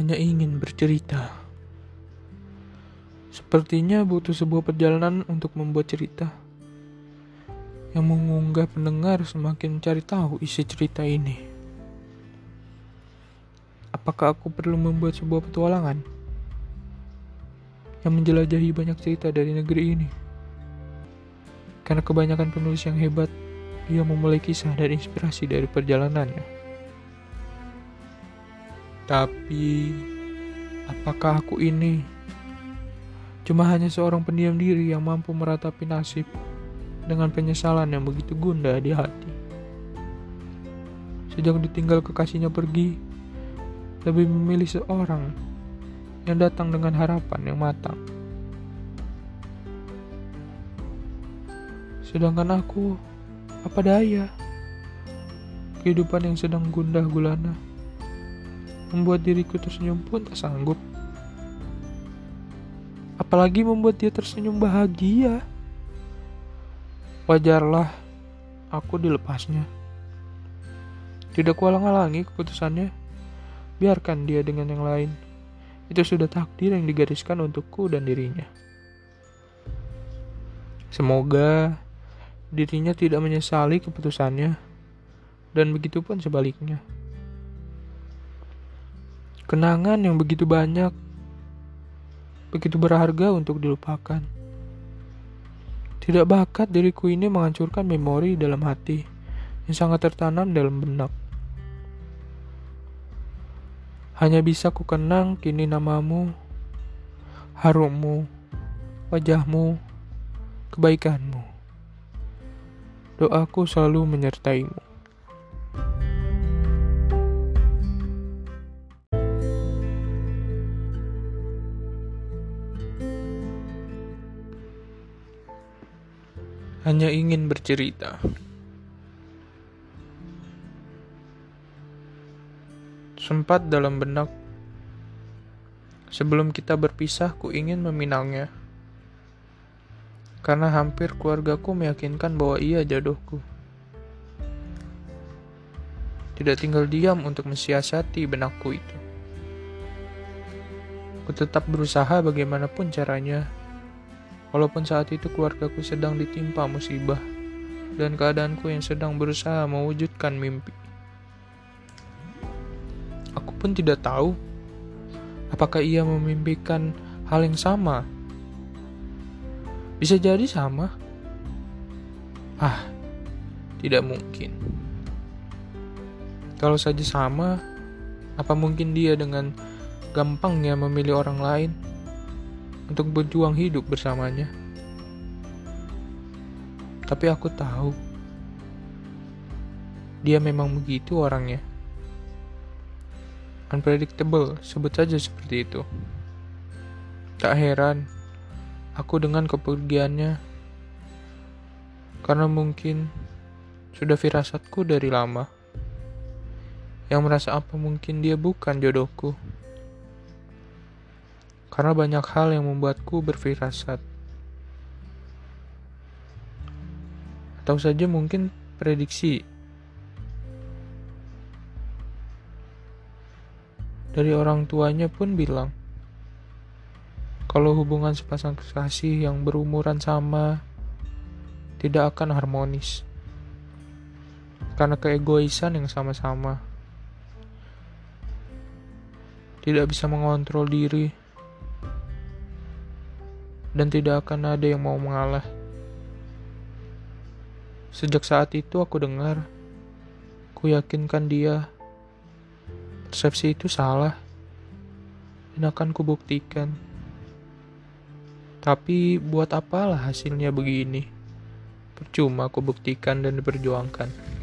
hanya ingin bercerita. Sepertinya butuh sebuah perjalanan untuk membuat cerita yang mengunggah pendengar semakin mencari tahu isi cerita ini. Apakah aku perlu membuat sebuah petualangan yang menjelajahi banyak cerita dari negeri ini? Karena kebanyakan penulis yang hebat, ia memulai kisah dan inspirasi dari perjalanannya. Tapi, apakah aku ini Cuma hanya seorang pendiam diri yang mampu meratapi nasib dengan penyesalan yang begitu gundah di hati. Sejak ditinggal kekasihnya pergi, lebih memilih seorang yang datang dengan harapan yang matang. Sedangkan aku, apa daya? Kehidupan yang sedang gundah gulana membuat diriku tersenyum pun tak sanggup apalagi membuat dia tersenyum bahagia. Wajarlah aku dilepasnya. Tidak kualang-alangi keputusannya. Biarkan dia dengan yang lain. Itu sudah takdir yang digariskan untukku dan dirinya. Semoga dirinya tidak menyesali keputusannya, dan begitu pun sebaliknya. Kenangan yang begitu banyak begitu berharga untuk dilupakan. Tidak bakat diriku ini menghancurkan memori dalam hati yang sangat tertanam dalam benak. Hanya bisa ku kenang kini namamu, harummu, wajahmu, kebaikanmu. Doaku selalu menyertaimu. Hanya ingin bercerita. Sempat dalam benak, sebelum kita berpisah, ku ingin meminangnya. Karena hampir keluargaku meyakinkan bahwa ia jodohku. Tidak tinggal diam untuk mensiasati benakku itu. Ku tetap berusaha bagaimanapun caranya Walaupun saat itu keluargaku sedang ditimpa musibah dan keadaanku yang sedang berusaha mewujudkan mimpi. Aku pun tidak tahu apakah ia memimpikan hal yang sama. Bisa jadi sama. Ah, tidak mungkin. Kalau saja sama, apa mungkin dia dengan gampangnya memilih orang lain? Untuk berjuang hidup bersamanya. Tapi aku tahu dia memang begitu orangnya. Unpredictable, sebut saja seperti itu. Tak heran aku dengan kepergiannya karena mungkin sudah firasatku dari lama yang merasa apa mungkin dia bukan jodohku karena banyak hal yang membuatku berfirasat. Atau saja mungkin prediksi. Dari orang tuanya pun bilang kalau hubungan sepasang kekasih yang berumuran sama tidak akan harmonis. Karena keegoisan yang sama-sama. Tidak bisa mengontrol diri dan tidak akan ada yang mau mengalah. Sejak saat itu aku dengar, ku yakinkan dia, persepsi itu salah, dan akan kubuktikan. Tapi buat apalah hasilnya begini? Percuma aku buktikan dan diperjuangkan.